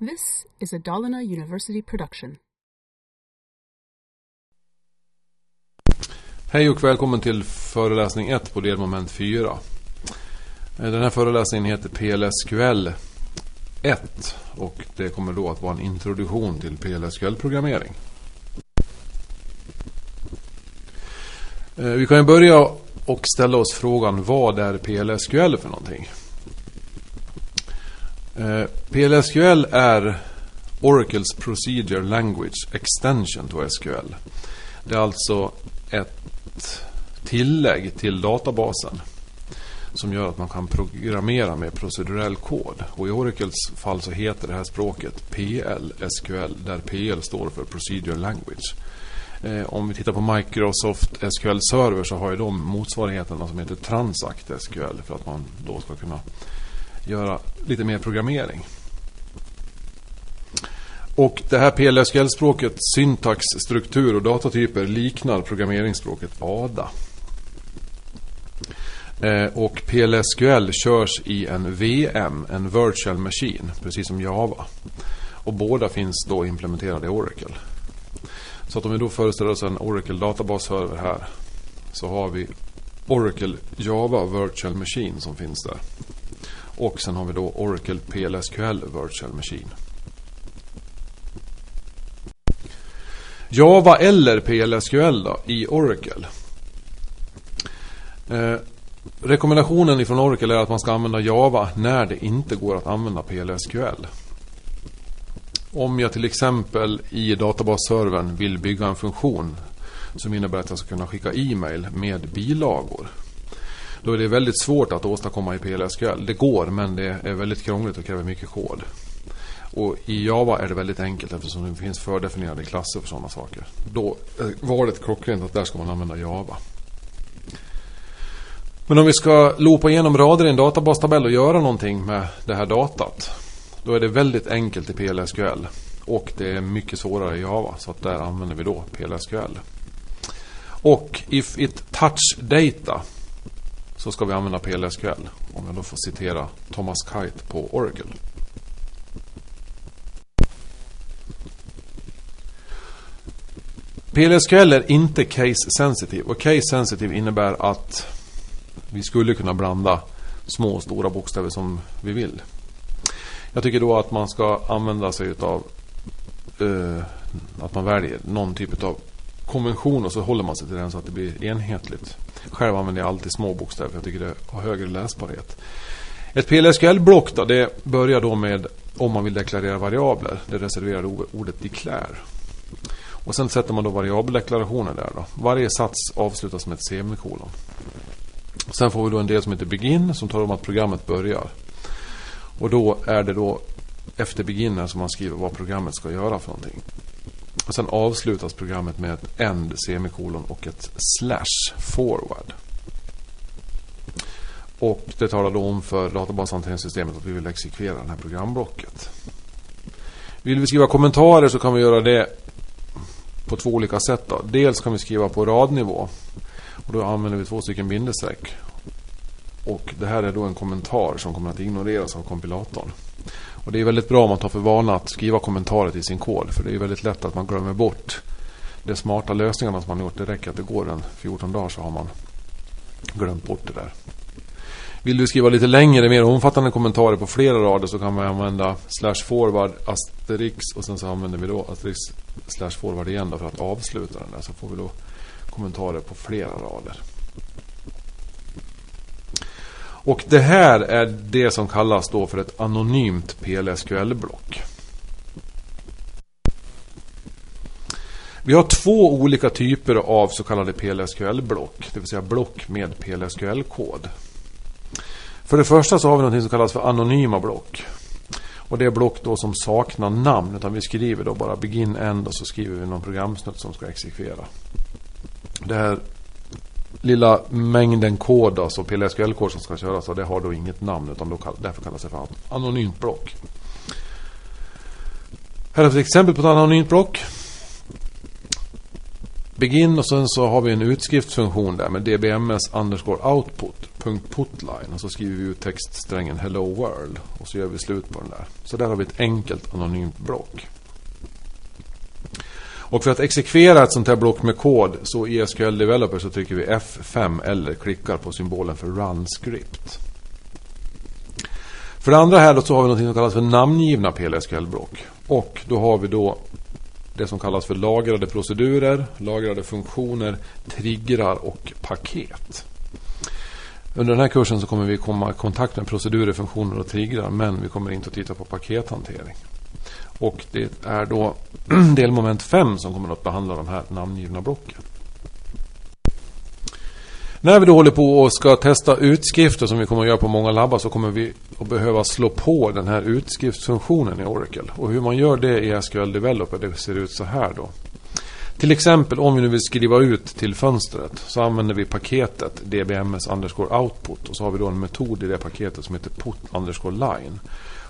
This is a Dalarna University production. Hej och välkommen till föreläsning 1 på delmoment 4. Den här föreläsningen heter PLSQL 1 och det kommer då att vara en introduktion till PLSQL-programmering. Eh, vi kan börja och ställa oss frågan vad är PLSQL för någonting? Eh, PLSQL är Oracles Procedure Language Extension to SQL. Det är alltså ett tillägg till databasen som gör att man kan programmera med procedurell kod. Och I Oracles fall så heter det här språket PL SQL där PL står för Procedure Language. Eh, om vi tittar på Microsoft SQL Server så har ju de motsvarigheterna som heter Transact SQL för att man då ska kunna göra lite mer programmering. Och det här PLSQL-språket, syntax, struktur och datatyper liknar programmeringsspråket ADA. Eh, och PLSQL körs i en VM, en Virtual Machine, precis som Java. Och båda finns då implementerade i Oracle. Så att om vi då föreställer oss en Oracle databasserver här så har vi Oracle Java Virtual Machine som finns där. Och sen har vi då Oracle PLSQL Virtual Machine. Java eller PLSQL då, i Oracle. Eh, rekommendationen ifrån Oracle är att man ska använda Java när det inte går att använda PLSQL. Om jag till exempel i databasservern vill bygga en funktion som innebär att jag ska kunna skicka e-mail med bilagor. Då är det väldigt svårt att åstadkomma i PLSQL. Det går men det är väldigt krångligt och kräver mycket kod. Och i Java är det väldigt enkelt eftersom det finns fördefinierade klasser för sådana saker. Då var det klockrent att där ska man använda Java. Men om vi ska loopa igenom rader i en databastabell och göra någonting med det här datat. Då är det väldigt enkelt i PLSQL. Och det är mycket svårare i Java. Så att där använder vi då PLSQL. Och if it touch data så ska vi använda PLSQL. Om jag då får citera Thomas Kite på Oracle. PLSQL är inte case sensitive. Och case sensitive innebär att vi skulle kunna blanda små och stora bokstäver som vi vill. Jag tycker då att man ska använda sig av uh, eh, att man väljer någon typ av konvention och så håller man sig till den så att det blir enhetligt. Själv använder jag alltid små bokstäver för jag tycker det har högre läsbarhet. Ett PLSQL-block då, det börjar då med om man vill deklarera variabler. Det reserverade ordet declare. Och sen sätter man då variabeldeklarationer där då. Varje sats avslutas med ett semikolon. Sen får vi då en del som heter begin som talar om att programmet börjar. Och då är det då efter begin som man skriver vad programmet ska göra för någonting. Och sen avslutas programmet med ett end, semikolon och ett slash forward. Och det talar då om för databashanteringssystemet att vi vill exekvera det här programblocket. Vill vi skriva kommentarer så kan vi göra det på två olika sätt. Då. Dels kan vi skriva på radnivå. Och då använder vi två stycken bindestreck. Och det här är då en kommentar som kommer att ignoreras av kompilatorn. Och det är väldigt bra om man tar för vana att skriva kommentarer till sin kod. För det är väldigt lätt att man glömmer bort de smarta lösningarna som man har gjort. Det räcker att det går en 14 dagar så har man glömt bort det där. Vill du skriva lite längre, mer omfattande kommentarer på flera rader så kan man använda slash forward asterix och sen så använder vi då asterix slash forward igen för att avsluta den där. Så får vi då kommentarer på flera rader. Och det här är det som kallas då för ett anonymt PLSQL-block. Vi har två olika typer av så kallade PLSQL-block, det vill säga block med PLSQL-kod. För det första så har vi något som kallas för anonyma block. Och det är block då som saknar namn, utan vi skriver då bara begin end och så skriver vi någon programsnutt som ska exekvera. Det här lilla mängden kod, alltså PLSQL-kod som ska köras, det har då inget namn utan då kall, därför kallas det för anonymt block. Här har vi ett exempel på ett anonymt block. Begin och sen så har vi en utskriftsfunktion där med dbms underscore output. .putline och så skriver vi ut textsträngen Hello World och så gör vi slut på den där. Så där har vi ett enkelt anonymt block. Och för att exekvera ett sånt här block med kod så i SQL Developer så trycker vi F5 eller klickar på symbolen för Run Script. För det andra här då så har vi något som kallas för namngivna PLSQL-block. Och då har vi då det som kallas för lagrade procedurer, lagrade funktioner, triggrar och paket. Under den här kursen så kommer vi komma i kontakt med procedurer, funktioner och triggrar men vi kommer inte att titta på pakethantering. Och det är då delmoment 5 som kommer att behandla de här namngivna blocken. När vi då håller på och ska testa utskrifter som vi kommer att göra på många labbar så kommer vi att behöva slå på den här utskriftsfunktionen i Oracle. Och hur man gör det i SQL Developer det ser ut så här då. Till exempel om vi nu vill skriva ut till fönstret så använder vi paketet dbms underscore output och så har vi då en metod i det paketet som heter put underscore line.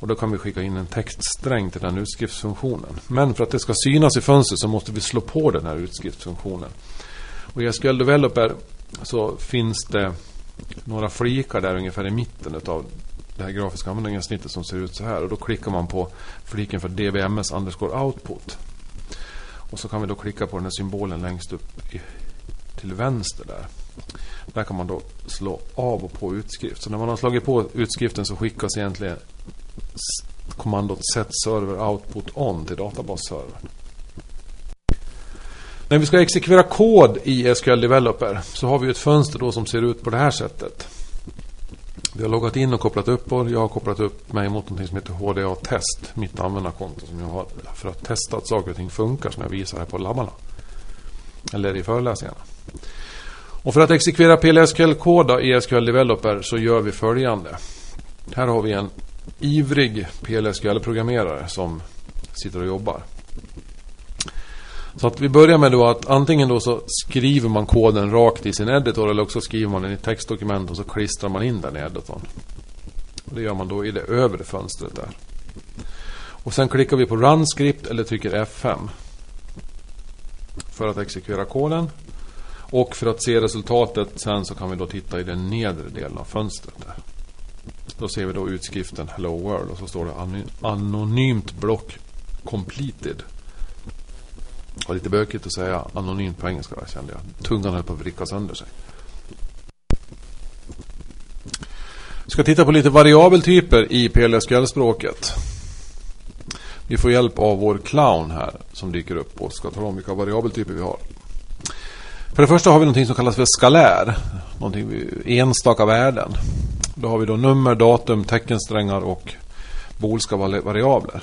Och då kan vi skicka in en textsträng till den utskriftsfunktionen. Men för att det ska synas i fönstret så måste vi slå på den här utskriftsfunktionen. Och i SQL Developer så finns det några flikar där ungefär i mitten av det här grafiska användargränssnittet som ser ut så här. Och då klickar man på fliken för dbms underscore output. Och så kan vi då klicka på den här symbolen längst upp i, till vänster där. Där kan man då slå av och på utskrift. Så när man har slagit på utskriften så skickas egentligen kommandot set server output on till databasservern. När vi ska exekvera kod i SQL Developer så har vi ett fönster då som ser ut på det här sättet. Vi har loggat in och kopplat upp och jag har kopplat upp mig mot något som heter HDA Test, mitt användarkonto som jag har för att testa att saker och ting funkar som jag visar här på labbarna. Eller i föreläsningarna. Och för att exekvera PLSQL-kod i SQL Developer så gör vi följande. Här har vi en ivrig PLSQL-programmerare som sitter och jobbar. Så att vi börjar med då att antingen då så skriver man koden rakt i sin editor eller också skriver man den i textdokument och så klistrar man in den i editorn. Och det gör man då i det övre fönstret där. Och sen klickar vi på Run Script eller trycker F5. För att exekvera koden. Och för att se resultatet sen så kan vi då titta i den nedre delen av fönstret där. Då ser vi då utskriften Hello World och så står det anonymt block completed. Det var lite bökigt att säga anonymt på engelska där, kände jag. Tungan höll på att vricka sönder sig. Vi ska titta på lite variabeltyper i PLSQL-språket. Vi får hjälp av vår clown här som dyker upp och ska tala om vilka variabeltyper vi har. För det första har vi något som kallas för skalär. Någonting enstaka värden. Då har vi då nummer, datum, teckensträngar och boolska variabler.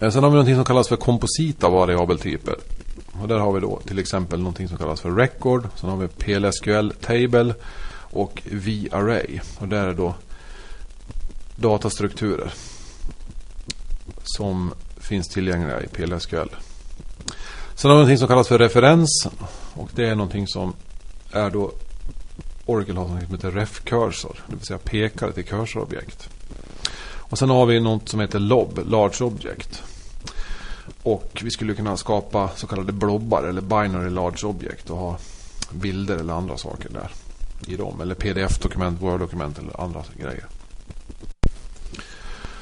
Eh, sen har vi någonting som kallas för komposita variabeltyper. Och där har vi då till exempel någonting som kallas för record. Sen har vi PLSQL table och V-array. Och där är då datastrukturer som finns tillgängliga i PLSQL. Sen har vi någonting som kallas för referens. Och det är någonting som är då Oracle har något som heter ref-cursor. Det vill säga pekare till cursorobjekt. Och sen har vi något som heter LOB, Large Object. Och vi skulle kunna skapa så kallade blobbar eller binary large object och ha bilder eller andra saker där i dem. Eller pdf-dokument, word-dokument eller andra grejer.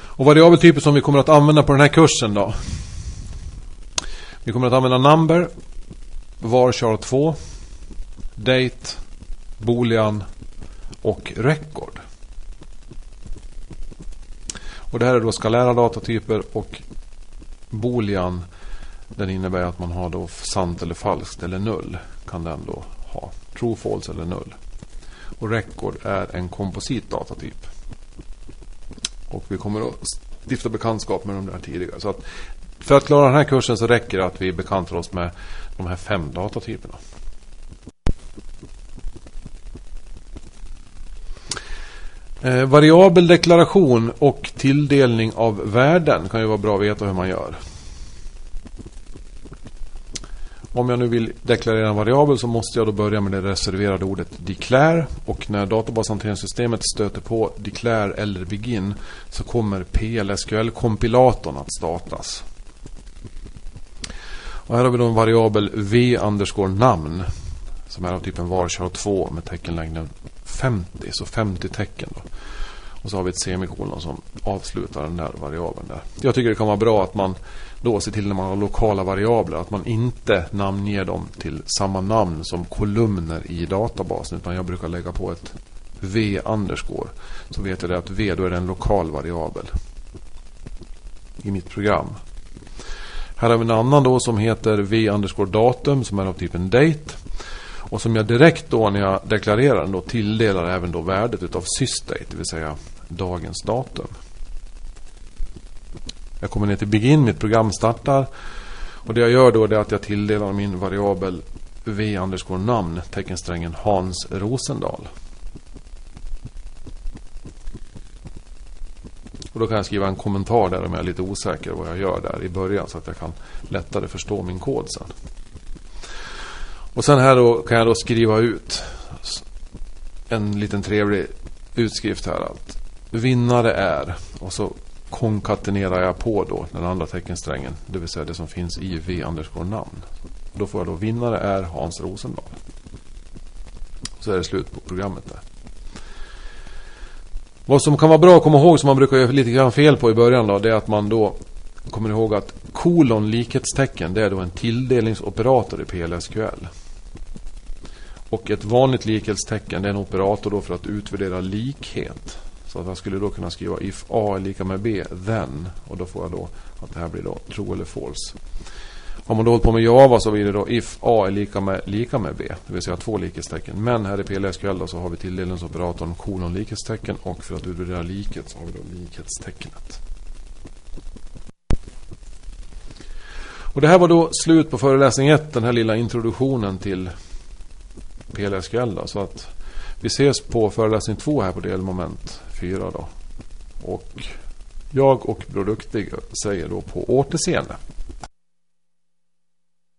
Och variabeltyper som vi kommer att använda på den här kursen då. Vi kommer att använda number, varchar 2, date, boolean och record. Och det här är då skalära datatyper och boolean den innebär att man har då sant eller falskt eller null. Kan den då ha. True, false eller null. Och record är en komposit datatyp. Och vi kommer att stifta bekantskap med de där tidigare. Så att för att klara den här kursen så räcker det att vi bekantar oss med de här fem datatyperna. Eh, variabeldeklaration och tilldelning av värden kan ju vara bra att veta hur man gör. Om jag nu vill deklarera en variabel så måste jag då börja med det reserverade ordet declare. Och när databashanteringssystemet stöter på declare eller begin så kommer PLSQL-kompilatorn att startas. Och här har vi då en variabel v namn som är av typen varchar 2 med teckenlängden 50. Så 50 tecken. Då. Och så har vi ett semikolon som avslutar den där variabeln där. Jag tycker det kan vara bra att man då ser till när man har lokala variabler att man inte namnger dem till samma namn som kolumner i databasen. Utan jag brukar lägga på ett V underscore. Så vet jag det att V då är det en lokal variabel. I mitt program. Här har vi en annan då som heter V underscore datum som är av typen date. Och som jag direkt då när jag deklarerar den då tilldelar även då värdet utav sysdate, det vill säga dagens datum. Jag kommer ner till begin, mitt program startar. Och det jag gör då är att jag tilldelar min variabel v underscore namn teckensträngen Hans Rosendal. Och då kan jag skriva en kommentar där om jag är lite osäker vad jag gör där i början så att jag kan lättare förstå min kod sen. Och sen här då kan jag då skriva ut en liten trevlig utskrift här. Att vinnare är och så konkatenerar jag på då den andra teckensträngen. Det vill säga det som finns i v underscore namn. Då får jag då vinnare är Hans Rosendahl. Så är det slut på programmet där. Vad som kan vara bra att komma ihåg som man brukar göra lite grann fel på i början då. Det är att man då kommer ihåg att kolon likhetstecken det är då en tilldelningsoperator i PLSQL. Och ett vanligt likhetstecken det är en operator då för att utvärdera likhet. Så att jag skulle då kunna skriva if A är lika med B, then. Och då får jag då att det här blir då true eller false. Om man då hållit på med Java så blir det då if A är lika med, lika med B. Det vill säga två likhetstecken. Men här i PLSQL då så har vi tilldelningsoperatorn kolon likhetstecken. Och för att utvärdera likhet så har vi då likhetstecknet. Och det här var då slut på föreläsning 1. Den här lilla introduktionen till PLSQL. Då, så att vi ses på föreläsning 2 här på delmoment 4 då. Och jag och Bror Duktig säger då på återseende.